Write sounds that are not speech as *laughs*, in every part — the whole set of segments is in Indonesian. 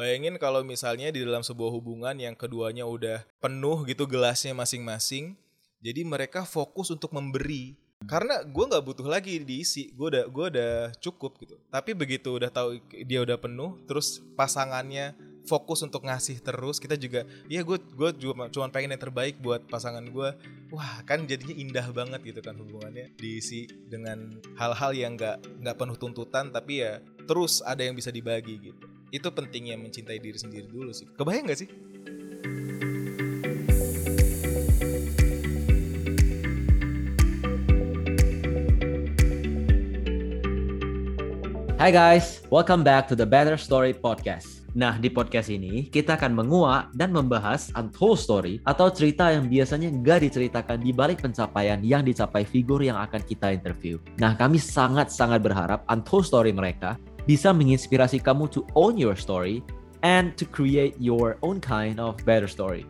Bayangin kalau misalnya di dalam sebuah hubungan yang keduanya udah penuh gitu gelasnya masing-masing, jadi mereka fokus untuk memberi. Karena gue nggak butuh lagi diisi, gue udah gue udah cukup gitu. Tapi begitu udah tahu dia udah penuh, terus pasangannya fokus untuk ngasih terus, kita juga, ya gue gue cuma cuma pengen yang terbaik buat pasangan gue. Wah kan jadinya indah banget gitu kan hubungannya diisi dengan hal-hal yang nggak nggak penuh tuntutan, tapi ya terus ada yang bisa dibagi gitu itu pentingnya mencintai diri sendiri dulu sih kebayang gak sih Hai guys, welcome back to the Better Story Podcast. Nah, di podcast ini kita akan menguak dan membahas untold story atau cerita yang biasanya nggak diceritakan di balik pencapaian yang dicapai figur yang akan kita interview. Nah, kami sangat-sangat berharap untold story mereka bisa menginspirasi kamu to own your story and to create your own kind of better story.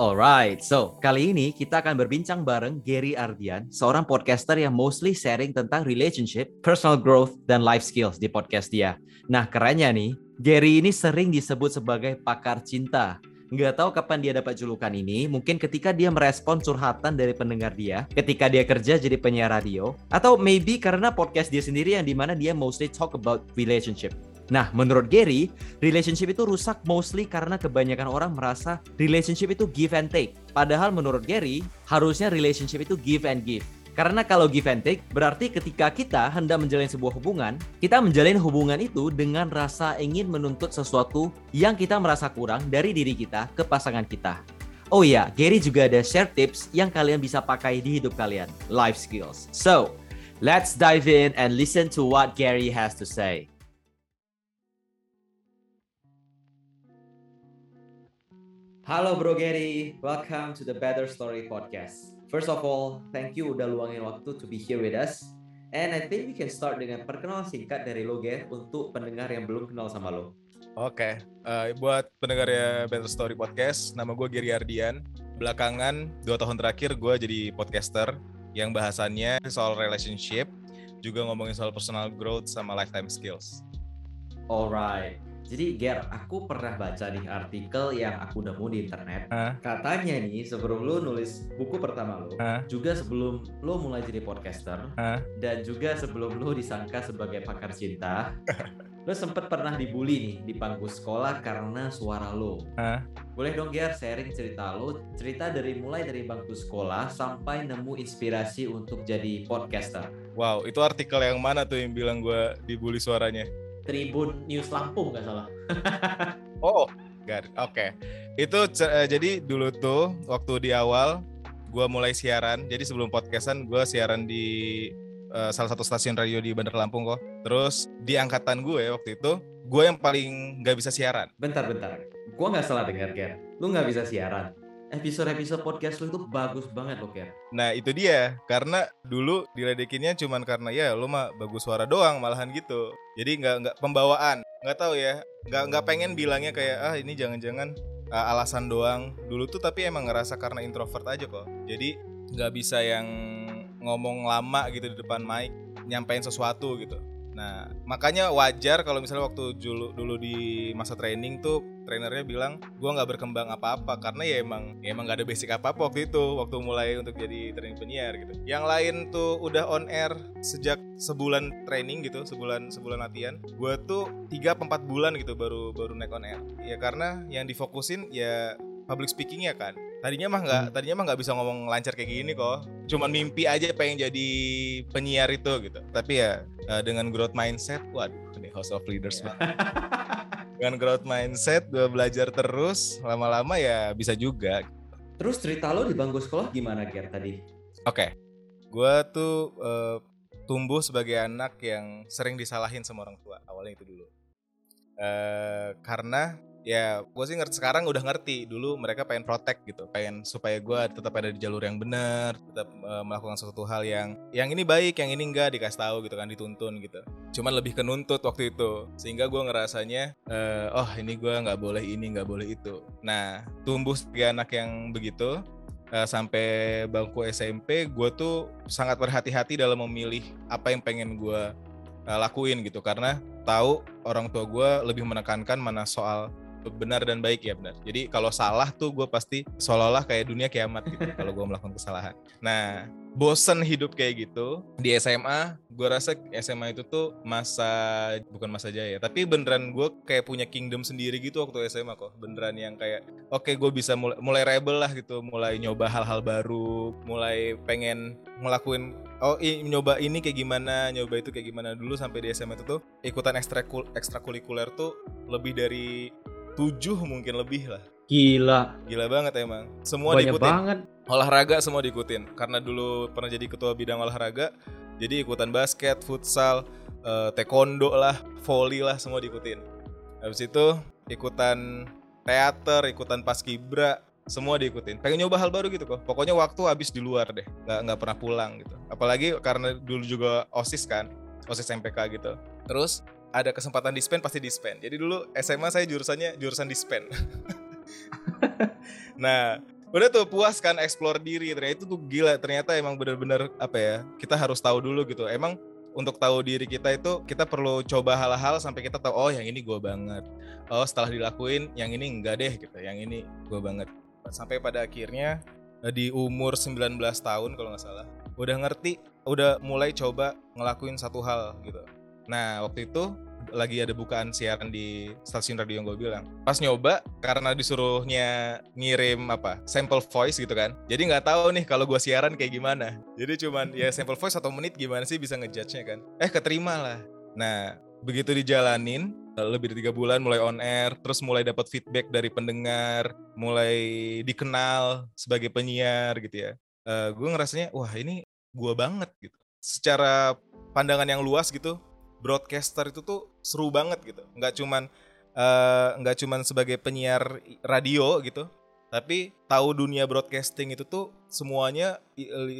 Alright, so kali ini kita akan berbincang bareng Gary Ardian, seorang podcaster yang mostly sharing tentang relationship, personal growth, dan life skills di podcast dia. Nah, kerennya nih, Gary ini sering disebut sebagai pakar cinta nggak tahu kapan dia dapat julukan ini. Mungkin ketika dia merespon curhatan dari pendengar dia, ketika dia kerja jadi penyiar radio, atau maybe karena podcast dia sendiri yang di mana dia mostly talk about relationship. Nah, menurut Gary, relationship itu rusak mostly karena kebanyakan orang merasa relationship itu give and take. Padahal menurut Gary, harusnya relationship itu give and give. Karena kalau give and take, berarti ketika kita hendak menjalin sebuah hubungan, kita menjalin hubungan itu dengan rasa ingin menuntut sesuatu yang kita merasa kurang dari diri kita ke pasangan kita. Oh iya, Gary juga ada share tips yang kalian bisa pakai di hidup kalian, life skills. So, let's dive in and listen to what Gary has to say. Halo Bro Gary, welcome to the Better Story Podcast. First of all, thank you udah luangin waktu to be here with us. And I think we can start dengan perkenalan singkat dari lo, Ger, untuk pendengar yang belum kenal sama lo. Oke, okay. uh, eh, buat pendengar ya Better Story Podcast, nama gue Gary Ardian. Belakangan, dua tahun terakhir gue jadi podcaster yang bahasannya soal relationship, juga ngomongin soal personal growth sama lifetime skills. Alright. Jadi Ger, aku pernah baca nih artikel yang aku nemu di internet. Huh? Katanya nih sebelum lu nulis buku pertama lu, huh? juga sebelum lu mulai jadi podcaster, huh? dan juga sebelum lu disangka sebagai pakar cinta, *laughs* lu sempet pernah dibully nih di bangku sekolah karena suara lu. Huh? Boleh dong Ger sharing cerita lu, cerita dari mulai dari bangku sekolah sampai nemu inspirasi untuk jadi podcaster. Wow, itu artikel yang mana tuh yang bilang gue dibully suaranya? Tribun News Lampung nggak salah. *laughs* oh, Oke, okay. itu uh, jadi dulu tuh waktu di awal gue mulai siaran. Jadi sebelum podcastan gue siaran di uh, salah satu stasiun radio di Bandar Lampung kok. Terus di angkatan gue waktu itu gue yang paling nggak bisa siaran. Bentar, bentar. Gue nggak salah dengar, Ger. Lu nggak bisa siaran episode-episode podcast lu itu bagus banget loh Ker. Nah itu dia karena dulu diledekinnya cuman karena ya lu mah bagus suara doang malahan gitu. Jadi nggak nggak pembawaan nggak tahu ya nggak nggak pengen bilangnya kayak ah ini jangan-jangan uh, alasan doang dulu tuh tapi emang ngerasa karena introvert aja kok. Jadi nggak bisa yang ngomong lama gitu di depan mic nyampein sesuatu gitu. Nah, makanya wajar kalau misalnya waktu dulu dulu di masa training tuh trainernya bilang gua nggak berkembang apa-apa karena ya emang ya emang gak ada basic apa-apa waktu itu waktu mulai untuk jadi training penyiar gitu. Yang lain tuh udah on air sejak sebulan training gitu, sebulan sebulan latihan. Gua tuh tiga empat bulan gitu baru baru naik on air. Ya karena yang difokusin ya public speaking ya kan. Tadinya mah nggak hmm. tadinya mah nggak bisa ngomong lancar kayak gini kok. Cuman mimpi aja pengen jadi penyiar itu gitu. Tapi ya uh, dengan growth mindset waduh ini house of leaders yeah. *laughs* dengan growth mindset gue belajar terus lama-lama ya bisa juga. Terus cerita lo di bangku sekolah gimana Ger tadi? Oke. Okay. gue tuh uh, tumbuh sebagai anak yang sering disalahin sama orang tua. Awalnya itu dulu. Uh, karena ya gue sih ngerti sekarang udah ngerti. Dulu mereka pengen protect gitu pengen supaya gue tetap ada di jalur yang benar tetap uh, melakukan sesuatu hal yang yang ini baik yang ini enggak dikasih tahu gitu kan dituntun gitu. Cuman lebih kenuntut waktu itu sehingga gue ngerasanya uh, oh ini gue nggak boleh ini nggak boleh itu. Nah tumbuh sebagai anak yang begitu uh, sampai bangku SMP gue tuh sangat berhati-hati dalam memilih apa yang pengen gue uh, lakuin gitu. Karena tahu orang tua gue lebih menekankan mana soal benar dan baik ya benar. Jadi kalau salah tuh gue pasti seolah-olah kayak dunia kiamat gitu *laughs* kalau gue melakukan kesalahan. Nah bosen hidup kayak gitu di SMA gue rasa SMA itu tuh masa bukan masa jaya tapi beneran gue kayak punya kingdom sendiri gitu waktu SMA kok beneran yang kayak oke okay, gue bisa mulai, mulai rebel lah gitu mulai nyoba hal-hal baru mulai pengen ngelakuin oh i, nyoba ini kayak gimana nyoba itu kayak gimana dulu sampai di SMA itu tuh ikutan ekstrakul ekstrakurikuler tuh lebih dari tujuh mungkin lebih lah Gila. Gila banget emang. Semua Banyak diikutin. banget. Olahraga semua diikutin. Karena dulu pernah jadi ketua bidang olahraga, jadi ikutan basket, futsal, uh, taekwondo lah, volley lah semua diikutin. Habis itu ikutan teater, ikutan paskibra, semua diikutin. Pengen nyoba hal baru gitu kok. Pokoknya waktu habis di luar deh, nggak nggak pernah pulang gitu. Apalagi karena dulu juga osis kan, osis MPK gitu. Terus ada kesempatan dispen pasti dispen. Jadi dulu SMA saya jurusannya jurusan dispen. *laughs* nah udah tuh puas kan explore diri. Ternyata itu tuh gila. Ternyata emang bener-bener apa ya kita harus tahu dulu gitu. Emang untuk tahu diri kita itu kita perlu coba hal-hal sampai kita tahu oh yang ini gue banget. Oh setelah dilakuin yang ini enggak deh gitu. Yang ini gue banget. Sampai pada akhirnya eh, di umur 19 tahun kalau nggak salah udah ngerti udah mulai coba ngelakuin satu hal gitu nah waktu itu lagi ada bukaan siaran di stasiun radio yang gue bilang. Pas nyoba karena disuruhnya ngirim apa sampel voice gitu kan. Jadi nggak tahu nih kalau gue siaran kayak gimana. Jadi cuman ya sampel voice satu menit gimana sih bisa ngejudge-nya kan. Eh keterima lah. Nah begitu dijalanin lebih dari tiga bulan mulai on air terus mulai dapat feedback dari pendengar mulai dikenal sebagai penyiar gitu ya uh, gue ngerasanya wah ini gue banget gitu secara pandangan yang luas gitu broadcaster itu tuh seru banget gitu. Nggak cuman uh, nggak cuman sebagai penyiar radio gitu tapi tahu dunia broadcasting itu tuh semuanya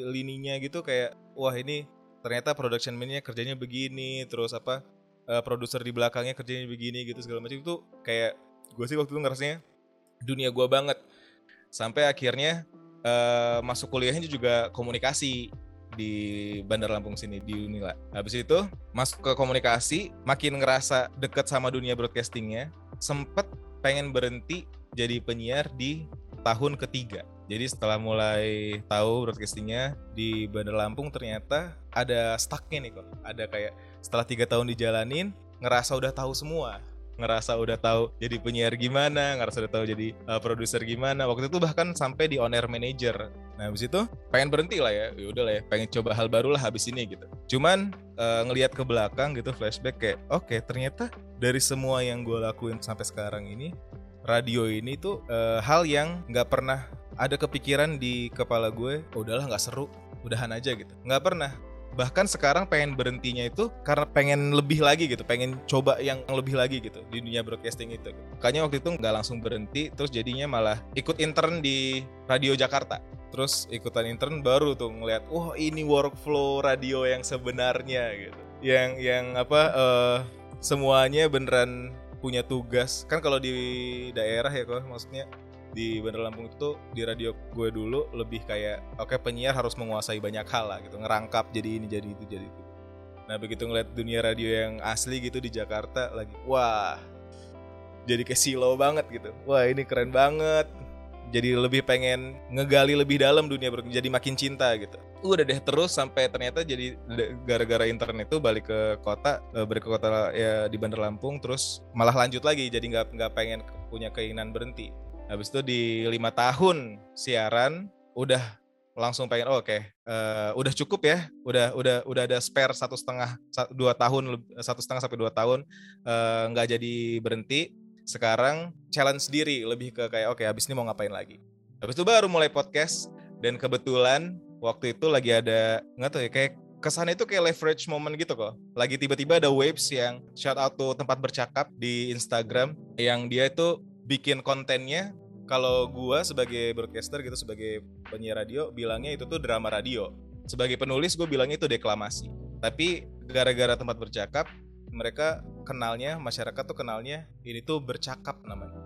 lininya gitu kayak wah ini ternyata production man-nya kerjanya begini terus apa uh, produser di belakangnya kerjanya begini gitu segala macam. Itu kayak gue sih waktu itu ngerasanya dunia gue banget. Sampai akhirnya uh, masuk kuliahnya juga komunikasi di Bandar Lampung sini di Unila. Habis itu masuk ke komunikasi, makin ngerasa deket sama dunia broadcastingnya, sempet pengen berhenti jadi penyiar di tahun ketiga. Jadi setelah mulai tahu broadcastingnya di Bandar Lampung ternyata ada stucknya nih kok. Ada kayak setelah tiga tahun dijalanin ngerasa udah tahu semua ngerasa udah tahu jadi penyiar gimana, ngerasa udah tahu jadi uh, produser gimana. Waktu itu bahkan sampai di on air manager. Nah, habis itu pengen berhenti lah ya. Ya udah lah ya, pengen coba hal baru lah habis ini gitu. Cuman uh, ngelihat ke belakang gitu flashback kayak oke, okay, ternyata dari semua yang gue lakuin sampai sekarang ini radio ini tuh uh, hal yang nggak pernah ada kepikiran di kepala gue, oh, udahlah nggak seru, udahan aja gitu. Nggak pernah bahkan sekarang pengen berhentinya itu karena pengen lebih lagi gitu pengen coba yang lebih lagi gitu di dunia broadcasting itu. Makanya waktu itu nggak langsung berhenti terus jadinya malah ikut intern di radio Jakarta. Terus ikutan intern baru tuh ngeliat wah ini workflow radio yang sebenarnya gitu. Yang yang apa uh, semuanya beneran punya tugas. Kan kalau di daerah ya kok maksudnya di Bandar Lampung itu di radio gue dulu lebih kayak oke okay, penyiar harus menguasai banyak hal lah gitu ngerangkap jadi ini jadi itu jadi itu. Nah begitu ngeliat dunia radio yang asli gitu di Jakarta lagi wah jadi kayak silo banget gitu. Wah ini keren banget. Jadi lebih pengen ngegali lebih dalam dunia jadi makin cinta gitu. Udah deh terus sampai ternyata jadi gara-gara internet itu balik ke kota eh, balik ke kota ya di Bandar Lampung terus malah lanjut lagi jadi nggak nggak pengen punya keinginan berhenti Habis itu di lima tahun siaran udah langsung pengen oh, oke okay, uh, eh, udah cukup ya udah udah udah ada spare satu setengah dua tahun satu setengah sampai dua tahun eh, nggak uh, jadi berhenti sekarang challenge sendiri lebih ke kayak oke okay, habis ini mau ngapain lagi habis itu baru mulai podcast dan kebetulan waktu itu lagi ada nggak tahu ya kayak kesan itu kayak leverage moment gitu kok. Lagi tiba-tiba ada waves yang shout out to tempat bercakap di Instagram yang dia itu bikin kontennya kalau gua sebagai broadcaster gitu sebagai penyiar radio bilangnya itu tuh drama radio. Sebagai penulis gue bilangnya itu deklamasi. Tapi gara-gara tempat bercakap mereka kenalnya masyarakat tuh kenalnya ini tuh bercakap namanya.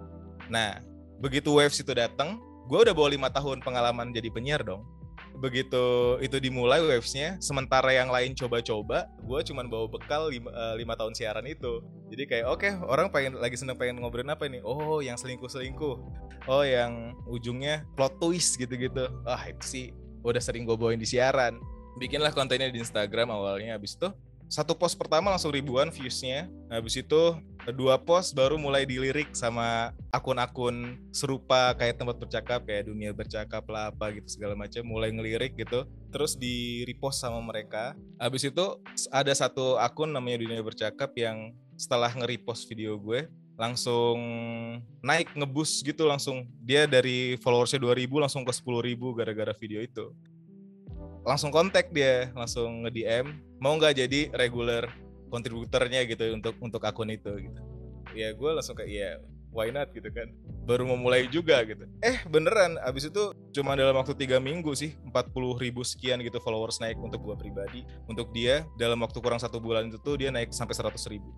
Nah begitu waves itu datang, gue udah bawa lima tahun pengalaman jadi penyiar dong. Begitu itu dimulai wavesnya sementara yang lain coba-coba gue cuman bawa bekal lima, uh, lima tahun siaran itu. Jadi kayak oke okay, orang pengen lagi seneng pengen ngobrolin apa ini? Oh yang selingkuh selingkuh oh yang ujungnya plot twist gitu-gitu. Ah itu sih udah sering gue bawain di siaran. Bikinlah kontennya di Instagram awalnya habis itu satu post pertama langsung ribuan viewsnya. Habis itu dua post baru mulai dilirik sama akun-akun serupa kayak tempat bercakap kayak dunia bercakap lah apa gitu segala macam mulai ngelirik gitu. Terus di repost sama mereka. Habis itu ada satu akun namanya dunia bercakap yang setelah nge-repost video gue langsung naik ngebus gitu langsung dia dari followersnya 2000 langsung ke 10.000 gara-gara video itu. Langsung kontak dia langsung nge DM mau nggak jadi regular kontributornya gitu untuk untuk akun itu gitu. Ya gue langsung kayak ya why not? gitu kan. Baru memulai juga gitu. Eh beneran abis itu cuma dalam waktu tiga minggu sih 40 ribu sekian gitu followers naik untuk gue pribadi. Untuk dia dalam waktu kurang satu bulan itu tuh dia naik sampai 100 ribu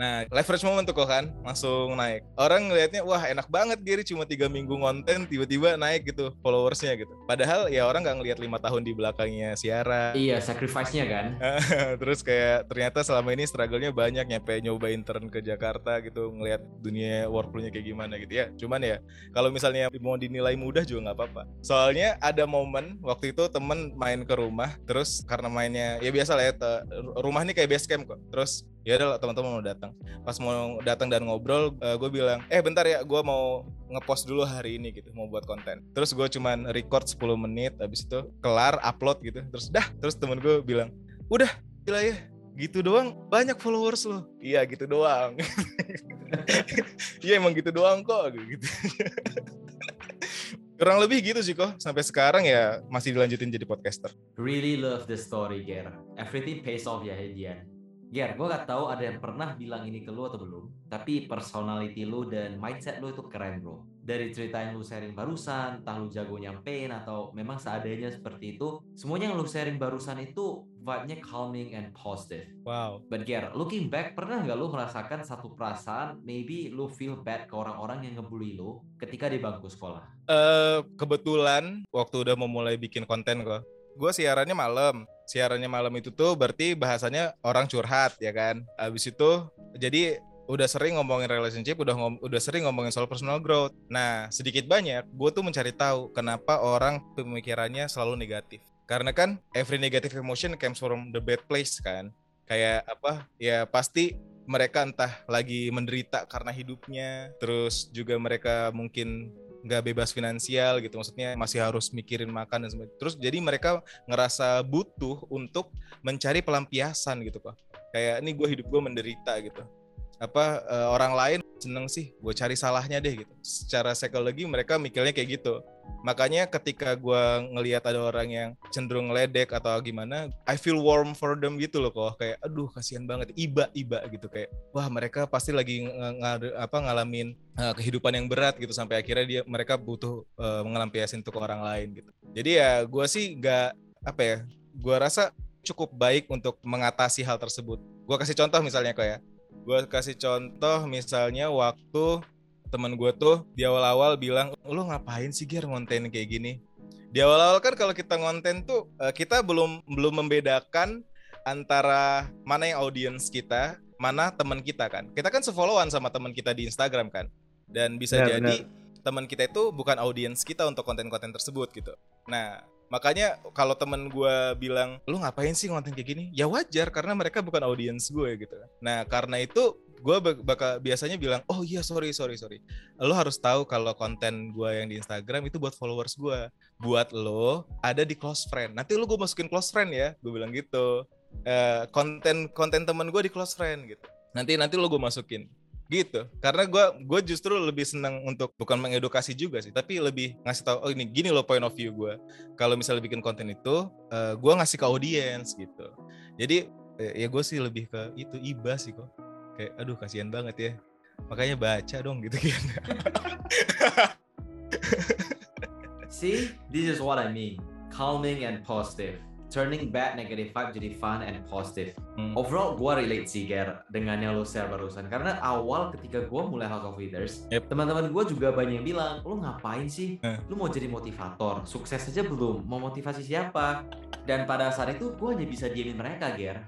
Nah, leverage moment tuh kok kan langsung naik. Orang ngelihatnya wah enak banget Gary cuma tiga minggu konten tiba-tiba naik gitu followersnya gitu. Padahal ya orang nggak ngelihat lima tahun di belakangnya siaran. Iya, sacrifice-nya kan. *laughs* Terus kayak ternyata selama ini struggle-nya banyak nyampe nyoba intern ke Jakarta gitu ngelihat dunia workflow-nya kayak gimana gitu ya. Cuman ya kalau misalnya mau dinilai mudah juga nggak apa-apa. Soalnya ada momen waktu itu temen main ke rumah terus karena mainnya ya biasa lah ya rumah ini kayak base camp kok. Terus ya udah teman-teman mau datang. Pas mau datang dan ngobrol uh, eh, gue bilang eh bentar ya gue mau ngepost dulu hari ini gitu mau buat konten. Terus gue cuman record 10 menit habis itu kelar upload gitu. Terus dah terus temen gue bilang udah gila ya gitu doang banyak followers lo iya gitu doang. *laughs* Iya emang gitu doang kok gitu. *laughs* Kurang lebih gitu sih kok sampai sekarang ya masih dilanjutin jadi podcaster. Really love the story Ger. Everything pays off ya Hedian Ger, gue gak tahu ada yang pernah bilang ini ke lu atau belum, tapi personality lu dan mindset lu itu keren bro. Dari cerita yang lu sharing barusan, entah lu jago nyampein atau memang seadanya seperti itu, semuanya yang lu sharing barusan itu vibe-nya calming and positive. Wow. But Ger, looking back, pernah nggak lu merasakan satu perasaan, maybe lu feel bad ke orang-orang yang ngebully lu ketika di bangku sekolah? Uh, kebetulan waktu udah memulai bikin konten kok, gue siarannya malam siarannya malam itu tuh berarti bahasanya orang curhat ya kan abis itu jadi udah sering ngomongin relationship, udah ngom udah sering ngomongin soal personal growth. Nah, sedikit banyak gue tuh mencari tahu kenapa orang pemikirannya selalu negatif. Karena kan every negative emotion comes from the bad place kan. Kayak apa? Ya pasti mereka entah lagi menderita karena hidupnya, terus juga mereka mungkin nggak bebas finansial gitu. Maksudnya masih harus mikirin makan dan sebagainya. Terus jadi mereka ngerasa butuh untuk mencari pelampiasan gitu pak. Kayak ini gue hidup gue menderita gitu. Apa uh, orang lain seneng sih gue cari salahnya deh gitu. Secara psikologi mereka mikirnya kayak gitu makanya ketika gue ngelihat ada orang yang cenderung ledek atau gimana I feel warm for them gitu loh kok kayak aduh kasihan banget. Iba iba gitu kayak wah mereka pasti lagi ng ng apa ngalamin uh, kehidupan yang berat gitu. Sampai akhirnya dia mereka butuh uh, mengelampiasin untuk orang lain gitu. Jadi ya gue sih nggak apa ya gue rasa cukup baik untuk mengatasi hal tersebut. Gue kasih contoh misalnya kok ya. Gue kasih contoh misalnya waktu teman gue tuh di awal-awal bilang lu ngapain sih Ger ngonten kayak gini? Di awal-awal kan kalau kita ngonten tuh eh, kita belum belum membedakan antara mana yang audiens kita mana teman kita kan. Kita kan sefollowan sama teman kita di Instagram kan. Dan bisa ya, jadi teman kita itu bukan audiens kita untuk konten-konten tersebut gitu. Nah makanya kalau temen gue bilang lu ngapain sih ngonten kayak gini? Ya wajar karena mereka bukan audiens gue gitu. Nah karena itu gue bakal biasanya bilang oh iya sorry sorry sorry. Lo harus tahu kalau konten gue yang di Instagram itu buat followers gue buat lo ada di close friend. Nanti lo gue masukin close friend ya gue bilang gitu. Uh, konten konten temen gue di close friend gitu. Nanti nanti lo gue masukin. Gitu. Karena gue gue justru lebih senang untuk bukan mengedukasi juga sih tapi lebih ngasih tahu oh ini gini loh point of view gue kalau misalnya bikin konten itu uh, eh, gue ngasih ke audiens gitu. Jadi ya gue sih lebih ke itu iba sih kok kayak aduh kasihan banget ya makanya baca dong gitu kan. *laughs* See this is what I mean calming and positive turning bad negative vibe jadi fun and positive. Hmm. Overall, gue relate sih, Ger, dengan yang lo share barusan. Karena awal ketika gue mulai House of Leaders, Yep. teman-teman gue juga banyak yang bilang, lo ngapain sih? Eh. Lo mau jadi motivator? Sukses aja belum? Mau motivasi siapa? Dan pada saat itu gue hanya bisa diemin mereka, Ger.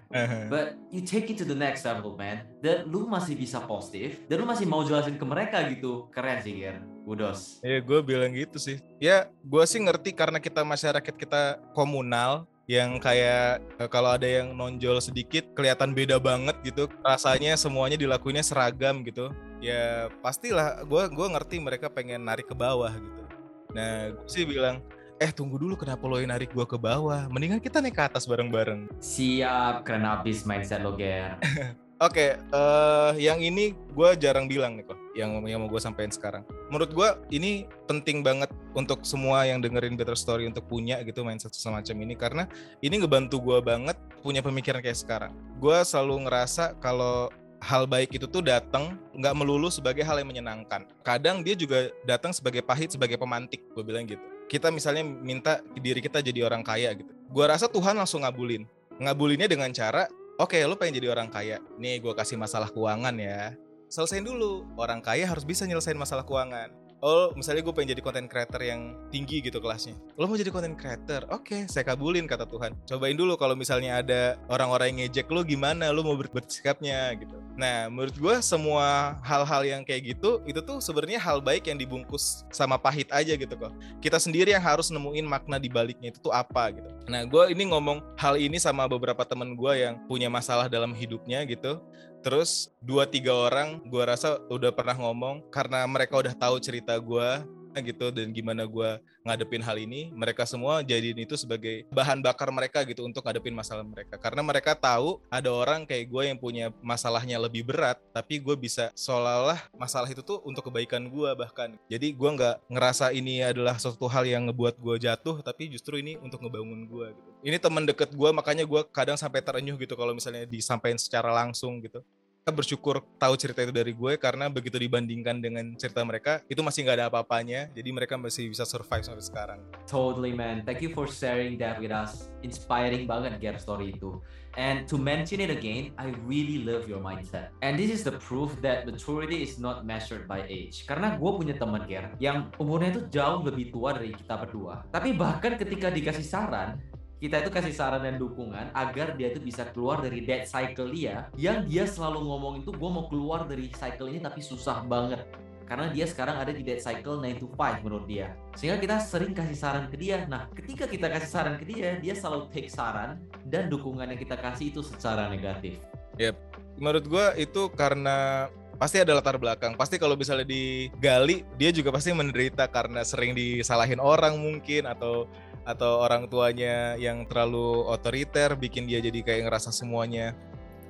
But you take it to the next level, man. Dan lu masih bisa positif, dan lu masih mau jelasin ke mereka gitu. Keren sih, Ger. Kudos. Ya gue bilang gitu sih. Ya gue sih ngerti karena kita masyarakat kita komunal yang kayak eh, kalau ada yang nonjol sedikit kelihatan beda banget gitu. Rasanya semuanya dilakuinnya seragam gitu. Ya pastilah gue gua ngerti mereka pengen narik ke bawah gitu. Nah gue sih bilang eh tunggu dulu kenapa lo yang narik gue ke bawah? Mendingan kita naik ke atas bareng-bareng. Siap, keren abis mindset lo, Ger. *laughs* Oke, eh yang ini gue jarang bilang nih kok, yang yang mau gue sampaikan sekarang. Menurut gue ini penting banget untuk semua yang dengerin Better Story untuk punya gitu mindset semacam ini karena ini ngebantu gue banget punya pemikiran kayak sekarang. Gue selalu ngerasa kalau hal baik itu tuh datang nggak melulu sebagai hal yang menyenangkan. Kadang dia juga datang sebagai pahit, sebagai pemantik. Gue bilang gitu. Kita misalnya minta diri kita jadi orang kaya gitu. Gue rasa Tuhan langsung ngabulin. Ngabulinnya dengan cara Oke, lu pengen jadi orang kaya. Nih, gue kasih masalah keuangan ya. Selesain dulu. Orang kaya harus bisa nyelesain masalah keuangan. Oh, misalnya gue pengen jadi content creator yang tinggi gitu kelasnya. Lo mau jadi content creator? Oke, saya kabulin kata Tuhan. Cobain dulu kalau misalnya ada orang-orang yang ngejek lo gimana, lo mau ber- bersikapnya gitu. Nah, menurut gue semua hal-hal yang kayak gitu, itu tuh sebenarnya hal baik yang dibungkus sama pahit aja gitu kok. Kita sendiri yang harus nemuin makna di baliknya itu tuh apa gitu. Nah, gue ini ngomong hal ini sama beberapa temen gue yang punya masalah dalam hidupnya gitu. Terus dua tiga orang gue rasa udah pernah ngomong karena mereka udah tahu cerita gue gitu dan gimana gue ngadepin hal ini mereka semua jadiin itu sebagai bahan bakar mereka gitu untuk ngadepin masalah mereka. Karena mereka tahu ada orang kayak gue yang punya masalahnya lebih berat tapi gue bisa seolah-olah masalah itu tuh untuk kebaikan gue bahkan. Jadi gue nggak ngerasa ini adalah suatu hal yang ngebuat gue jatuh tapi justru ini untuk ngebangun gue gitu. Ini teman deket gue makanya gue kadang sampai terenyuh gitu kalau misalnya disampaikan secara langsung gitu bersyukur tahu cerita itu dari gue karena begitu dibandingkan dengan cerita mereka itu masih nggak ada apa-apanya jadi mereka masih bisa survive sampai sekarang Totally, man. Thank you for sharing that with us. Inspiring banget, Ger, story itu. And to mention it again, I really love your mindset. And this is the proof that maturity is not measured by age. Karena gue punya teman, Ger, yang umurnya itu jauh lebih tua dari kita berdua. Tapi bahkan ketika dikasih saran, kita itu kasih saran dan dukungan agar dia itu bisa keluar dari dead cycle dia. Yang dia selalu ngomong itu gue mau keluar dari cycle ini tapi susah banget. Karena dia sekarang ada di dead cycle 9 to 5 menurut dia. Sehingga kita sering kasih saran ke dia. Nah ketika kita kasih saran ke dia dia selalu take saran dan dukungan yang kita kasih itu secara negatif. Menurut gue itu karena pasti ada latar belakang. Pasti kalau misalnya digali dia juga pasti menderita karena sering disalahin orang mungkin atau atau orang tuanya yang terlalu otoriter bikin dia jadi kayak ngerasa semuanya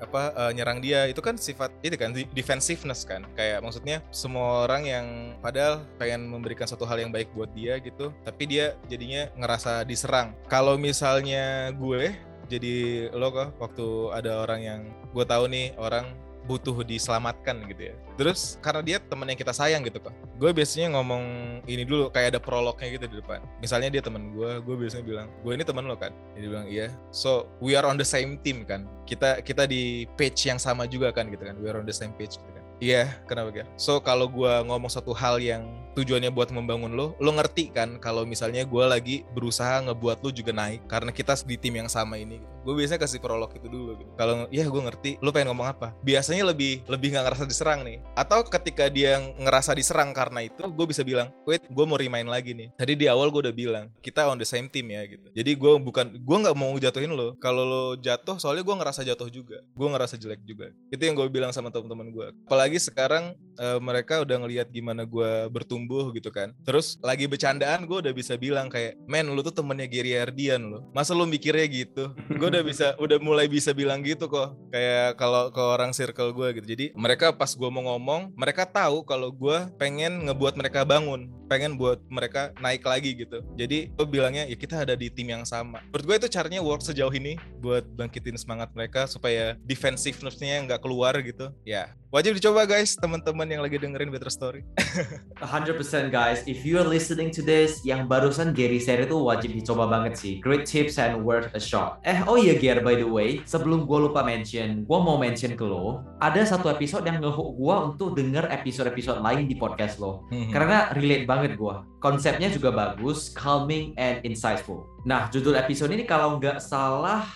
apa eh, nyerang dia. Itu kan sifat itu kan defensiveness kan. Kayak maksudnya semua orang yang padahal pengen memberikan satu hal yang baik buat dia gitu tapi dia jadinya ngerasa diserang. Kalau misalnya gue jadi lo kok waktu ada orang yang gue tahu nih orang butuh diselamatkan gitu ya. Terus karena dia temen yang kita sayang gitu kok. Gue biasanya ngomong ini dulu kayak ada prolognya gitu di depan. Misalnya dia temen gue, gue biasanya bilang, gue ini temen lo kan. Dia bilang iya. So we are on the same team kan. Kita kita di page yang sama juga kan gitu kan. We are on the same page Iya, kenapa Ger? So kalau gue ngomong satu hal yang tujuannya buat membangun lo, lo ngerti kan kalau misalnya gue lagi berusaha ngebuat lo juga naik karena kita di tim yang sama ini. Gitu. Gue biasanya kasih prolog itu dulu. Gitu. Kalau ya gue ngerti, lo pengen ngomong apa? Biasanya lebih lebih nggak ngerasa diserang nih. Atau ketika dia ngerasa diserang karena itu, gue bisa bilang, wait, gue mau remind lagi nih. Tadi di awal gue udah bilang kita on the same team ya gitu. Jadi gue bukan, gue nggak mau jatuhin lo. Kalau lo jatuh, soalnya gue ngerasa jatuh juga. Gue ngerasa jelek juga. Itu yang gue bilang sama teman-teman gue. Apalagi sekarang eh, mereka udah ngelihat gimana gue bertumbuh gitu kan. Terus lagi bercandaan gue udah bisa bilang kayak, men lu tuh temennya Gary Ardian lo. Masa lu mikirnya gitu? gue udah bisa, udah mulai bisa bilang gitu kok. Kayak kalau ke orang circle gue gitu. Jadi mereka pas gue mau ngomong, mereka tahu kalau gue pengen ngebuat mereka bangun, pengen buat mereka naik lagi gitu. Jadi gue bilangnya ya kita ada di tim yang sama. Menurut gue itu caranya work sejauh ini buat bangkitin semangat mereka supaya defensiveness-nya nggak keluar gitu. Ya wajib dicoba guys teman-teman yang lagi dengerin Better Story. *laughs* 100% guys, if you are listening to this, yang barusan Gary share itu wajib dicoba banget sih. Great tips and worth a shot. Eh, oh iya Gary, by the way, sebelum gue lupa mention, gue mau mention ke lo, ada satu episode yang ngehook gue untuk denger episode-episode lain di podcast lo. Hmm. Karena relate banget gue. Konsepnya juga bagus, calming and insightful. Nah, judul episode ini kalau nggak salah,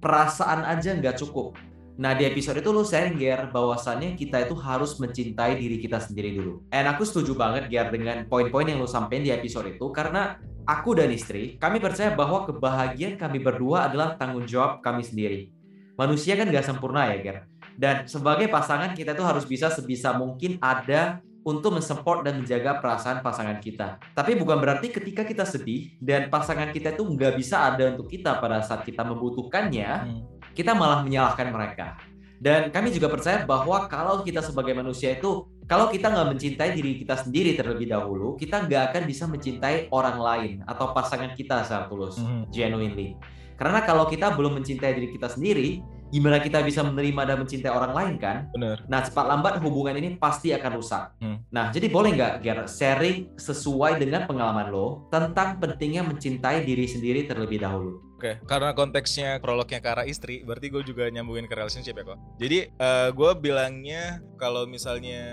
perasaan aja nggak cukup. Nah, di episode itu lu sharing, Ger, bahwasannya kita itu harus mencintai diri kita sendiri dulu. And aku setuju banget, Ger, dengan poin-poin yang lu sampein di episode itu, karena aku dan istri, kami percaya bahwa kebahagiaan kami berdua adalah tanggung jawab kami sendiri. Manusia kan nggak sempurna ya, Ger. Dan sebagai pasangan, kita tuh harus bisa sebisa mungkin ada untuk mensupport dan menjaga perasaan pasangan kita. Tapi bukan berarti ketika kita sedih dan pasangan kita itu nggak bisa ada untuk kita pada saat kita membutuhkannya, Hmm. Kita malah menyalahkan mereka. Dan kami juga percaya bahwa kalau kita sebagai manusia itu, kalau kita nggak mencintai diri kita sendiri terlebih dahulu, kita nggak akan bisa mencintai orang lain atau pasangan kita secara tulus, Hmm. genuinely. Karena kalau kita belum mencintai diri kita sendiri, gimana kita bisa menerima dan mencintai orang lain kan? Bener. Nah, cepat lambat hubungan ini pasti akan rusak. Hmm. Nah, jadi boleh nggak, Ger, sharing sesuai dengan pengalaman lo tentang pentingnya mencintai diri sendiri terlebih dahulu? Oke, karena konteksnya prolognya ke arah istri, berarti gue juga nyambungin ke relationship ya kok. Jadi eh, gue bilangnya kalau misalnya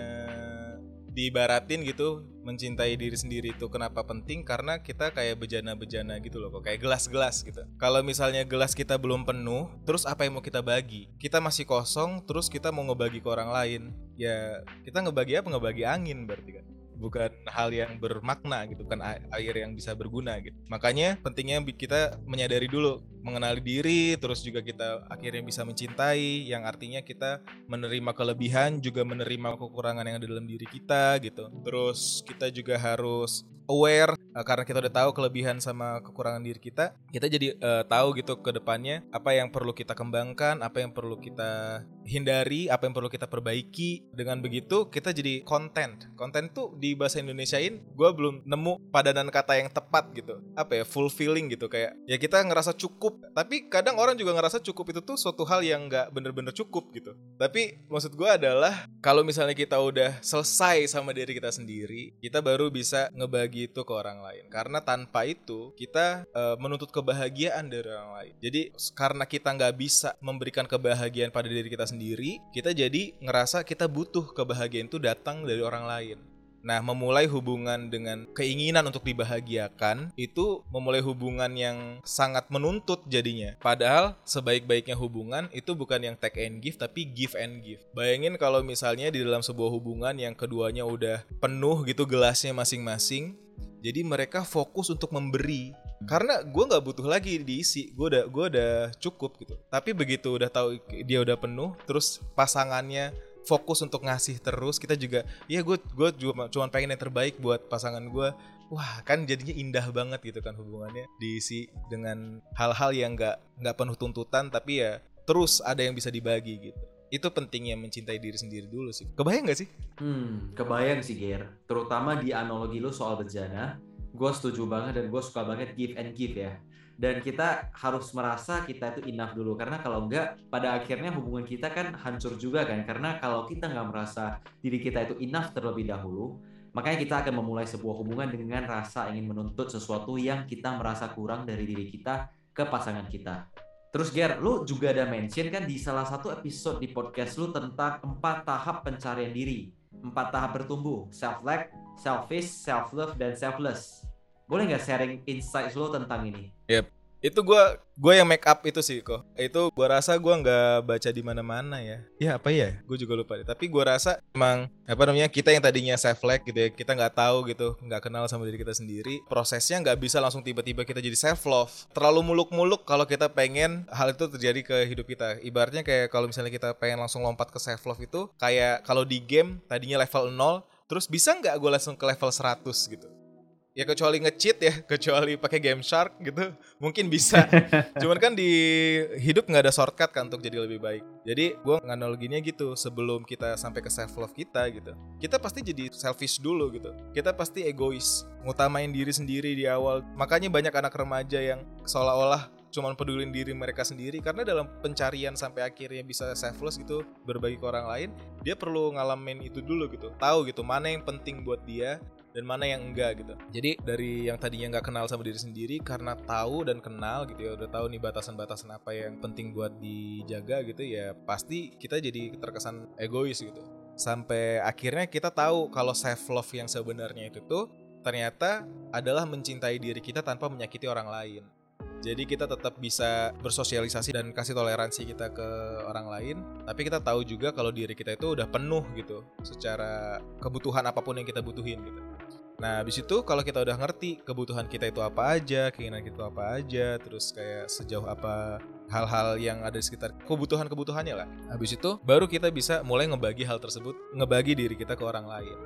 diibaratin gitu mencintai diri sendiri itu kenapa penting? Karena kita kayak bejana-bejana gitu loh kok kayak gelas-gelas gitu. Kalau misalnya gelas kita belum penuh terus apa yang mau kita bagi? Kita masih kosong terus kita mau ngebagi ke orang lain. Ya kita ngebagi apa? Ngebagi angin berarti kan bukan hal yang bermakna gitu kan air yang bisa berguna gitu. Makanya pentingnya kita menyadari dulu mengenali diri terus juga kita akhirnya bisa mencintai yang artinya kita menerima kelebihan juga menerima kekurangan yang ada dalam diri kita gitu. Terus kita juga harus aware eh, karena kita udah tahu kelebihan sama kekurangan diri kita kita jadi eh, tahu gitu ke depannya apa yang perlu kita kembangkan apa yang perlu kita hindari apa yang perlu kita perbaiki. Dengan begitu kita jadi konten konten tuh di bahasa Indonesiain gue belum nemu padanan kata yang tepat gitu. Apa ya? Fulfilling gitu. Kayak ya kita ngerasa cukup tapi kadang orang juga ngerasa cukup itu tuh suatu hal yang nggak bener-bener cukup gitu. Tapi maksud gue adalah kalau misalnya kita udah selesai sama diri kita sendiri kita baru bisa ngebagi itu ke orang lain. Karena tanpa itu kita eh, menuntut kebahagiaan dari orang lain. Jadi karena kita nggak bisa memberikan kebahagiaan pada diri kita sendiri kita jadi ngerasa kita butuh kebahagiaan itu datang dari orang lain Nah, memulai hubungan dengan keinginan untuk dibahagiakan itu memulai hubungan yang sangat menuntut jadinya. Padahal sebaik-baiknya hubungan itu bukan yang take and give tapi give and give. Bayangin kalau misalnya di dalam sebuah hubungan yang keduanya udah penuh gitu gelasnya masing-masing, jadi mereka fokus untuk memberi. Karena gue nggak butuh lagi diisi, gue udah gue udah cukup gitu. Tapi begitu udah tahu dia udah penuh, terus pasangannya fokus untuk ngasih terus kita juga ya gue gue juga cuma pengen yang terbaik buat pasangan gue wah kan jadinya indah banget gitu kan hubungannya diisi dengan hal-hal yang nggak nggak penuh tuntutan tapi ya terus ada yang bisa dibagi gitu itu pentingnya mencintai diri sendiri dulu sih kebayang nggak sih Hmm, kebayang sih Ger. Terutama di analogi lu soal bejana, gue setuju banget dan gue suka banget give and give ya. Dan kita harus merasa kita itu enough dulu karena kalau enggak pada akhirnya hubungan kita kan hancur juga kan karena kalau kita nggak merasa diri kita itu enough terlebih dahulu makanya kita akan memulai sebuah hubungan dengan rasa ingin menuntut sesuatu yang kita merasa kurang dari diri kita ke pasangan kita. Terus Ger, lu juga ada mention kan di salah satu episode di podcast lu tentang empat tahap pencarian diri empat tahap bertumbuh self-like, selfish, self-love, dan selfless. Boleh nggak sharing insights lo tentang ini? itu gue gue yang make up itu sih kok. Itu gue rasa gue nggak baca di mana-mana ya. Ya apa ya? Gue juga lupa deh. tapi gue rasa emang apa namanya kita yang tadinya self like gitu ya kita nggak tahu gitu nggak kenal sama diri kita sendiri prosesnya nggak bisa langsung tiba-tiba kita jadi self love. Terlalu muluk-muluk kalau kita pengen hal itu terjadi ke hidup kita. Ibaratnya kayak kalau misalnya kita pengen langsung lompat ke self love itu kayak kalau di game tadinya level 0 terus bisa nggak gue langsung ke level 100 gitu ya kecuali nge-cheat ya *laughs* kecuali pakai game shark gitu mungkin bisa. *laughs* Cuman kan di hidup nggak ada shortcut kan untuk jadi lebih baik. Jadi gue nganaloginya gitu sebelum kita sampai ke self love kita gitu. Kita pasti jadi selfish dulu gitu. Kita pasti egois ngutamain diri sendiri di awal. Makanya banyak anak remaja yang seolah-olah cuma pedulin diri mereka sendiri karena dalam pencarian sampai akhirnya bisa selfless gitu berbagi ke orang lain dia perlu ngalamin itu dulu gitu. Tahu gitu mana yang penting buat dia dan mana yang enggak gitu. Jadi dari yang tadinya nggak kenal sama diri sendiri karena tahu dan kenal gitu ya udah tahu nih batasan-batasan apa yang penting buat dijaga gitu ya pasti kita jadi terkesan egois gitu. Sampai akhirnya kita tahu kalau self love yang sebenarnya itu tuh ternyata adalah mencintai diri kita tanpa menyakiti orang lain. Jadi kita tetap bisa bersosialisasi dan kasih toleransi kita ke orang lain, tapi kita tahu juga kalau diri kita itu udah penuh gitu secara kebutuhan apa pun yang kita butuhin gitu. Nah, habis itu kalau kita udah ngerti kebutuhan kita itu apa aja, keinginan kita apa aja, terus kayak sejauh apa hal-hal yang ada di sekitar kebutuhan-kebutuhannya lah. Habis itu baru kita bisa mulai ngebagi hal tersebut, ngebagi diri kita ke orang lain.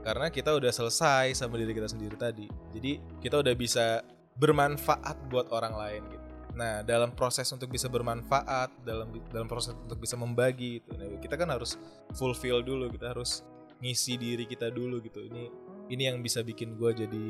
Karena kita udah selesai sama diri kita sendiri tadi. Jadi kita udah bisa bermanfaat buat orang lain gitu. Nah, dalam proses untuk bisa bermanfaat, dalam dalam proses untuk bisa membagi itu, nah, kita kan harus fulfill dulu, kita harus ngisi diri kita dulu gitu. Ini ini yang bisa bikin gue jadi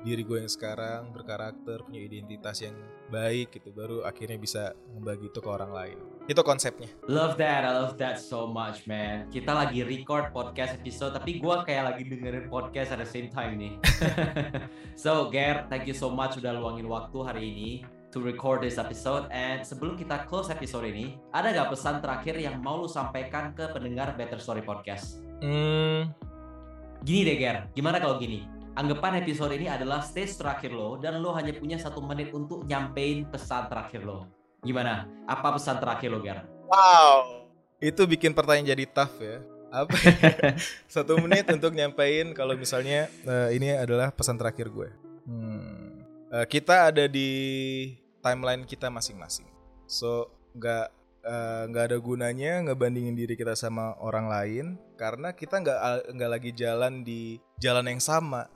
diri gue yang sekarang berkarakter punya identitas yang baik gitu baru akhirnya bisa membagi itu ke orang lain. Itu konsepnya. Love that I love that so much man. Kita lagi record podcast episode tapi gue kayak lagi dengerin podcast at the same time nih. *laughs* So Ger thank you so much udah luangin waktu hari ini to record this episode. And sebelum kita close episode ini ada gak pesan terakhir yang mau lu sampaikan ke pendengar Better Story Podcast? Hmm, Gini deh Ger, gimana kalau gini? Anggapan episode ini adalah stage terakhir lo dan lo hanya punya satu menit untuk nyampein pesan terakhir lo. Gimana? Apa pesan terakhir lo Ger? Wow, itu bikin pertanyaan jadi tough ya. Apa? *laughs* satu menit untuk nyampein kalau misalnya uh, ini adalah pesan terakhir gue. Hmm. Uh, kita ada di timeline kita masing-masing. So nggak Eh, nggak uh, ada gunanya ngebandingin diri kita sama orang lain karena kita nggak nggak lagi jalan di jalan yang sama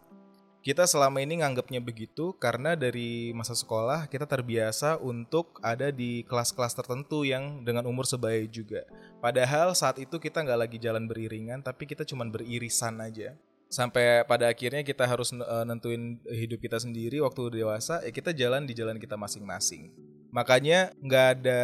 kita selama ini nganggapnya begitu karena dari masa sekolah kita terbiasa untuk ada di kelas-kelas tertentu yang dengan umur sebaya juga. Padahal saat itu kita nggak lagi jalan beriringan, tapi kita cuma beririsan aja. Sampai pada akhirnya kita harus uh, nentuin hidup kita sendiri waktu dewasa, ya kita jalan di jalan kita masing-masing. Makanya nggak ada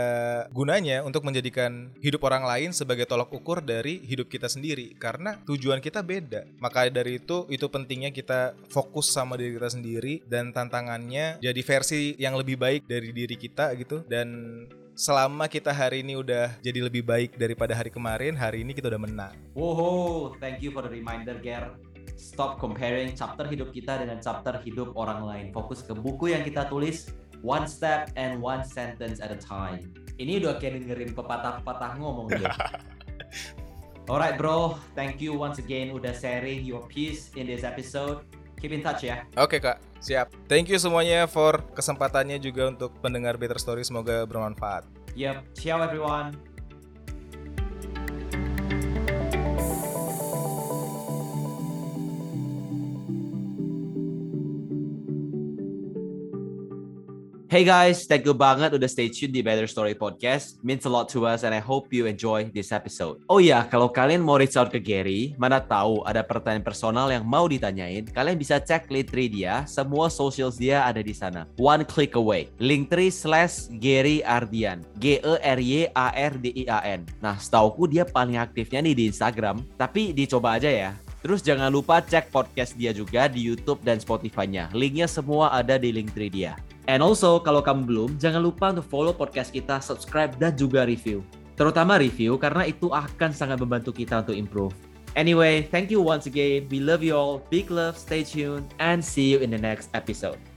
gunanya untuk menjadikan hidup orang lain sebagai tolak ukur dari hidup kita sendiri karena tujuan kita beda. Maka dari itu itu pentingnya kita fokus sama diri kita sendiri dan tantangannya jadi versi yang lebih baik dari diri kita gitu dan selama kita hari ini udah jadi lebih baik daripada hari kemarin, hari ini kita udah menang. Wow, thank you for the reminder, Ger. Stop comparing chapter hidup kita dengan chapter hidup orang lain. Fokus ke buku yang kita tulis one step and one sentence at a time. Ini udah kayak dengerin pepatah-pepatah ngomong gitu. *laughs* Alright bro, thank you once again udah sharing your piece in this episode. Keep in touch ya. Oke okay, kak, siap. Thank you semuanya for kesempatannya juga untuk pendengar Better Story. Semoga bermanfaat. Yep, ciao everyone. Hey guys, thank you banget udah stay tune di Better Story Podcast. Means a lot to us and I hope you enjoy this episode. Oh iya, kalau kalian mau reach out ke Gary, mana tahu ada pertanyaan personal yang mau ditanyain, kalian bisa cek Linktree dia, semua socials dia ada di sana. One click away. Linktree slash Gary Ardian. G-E-R-Y-A-R-D-I-A-N. Nah, setauku dia paling aktifnya nih di Instagram, tapi dicoba aja ya. Terus jangan lupa cek podcast dia juga di YouTube dan Spotify-nya. Linknya semua ada di Linktree dia. And also, kalau kamu belum, jangan lupa untuk follow podcast kita, subscribe, dan juga review. Terutama review, karena itu akan sangat membantu kita untuk improve. Anyway, thank you once again. We love you all. Big love, stay tuned, and see you in the next episode.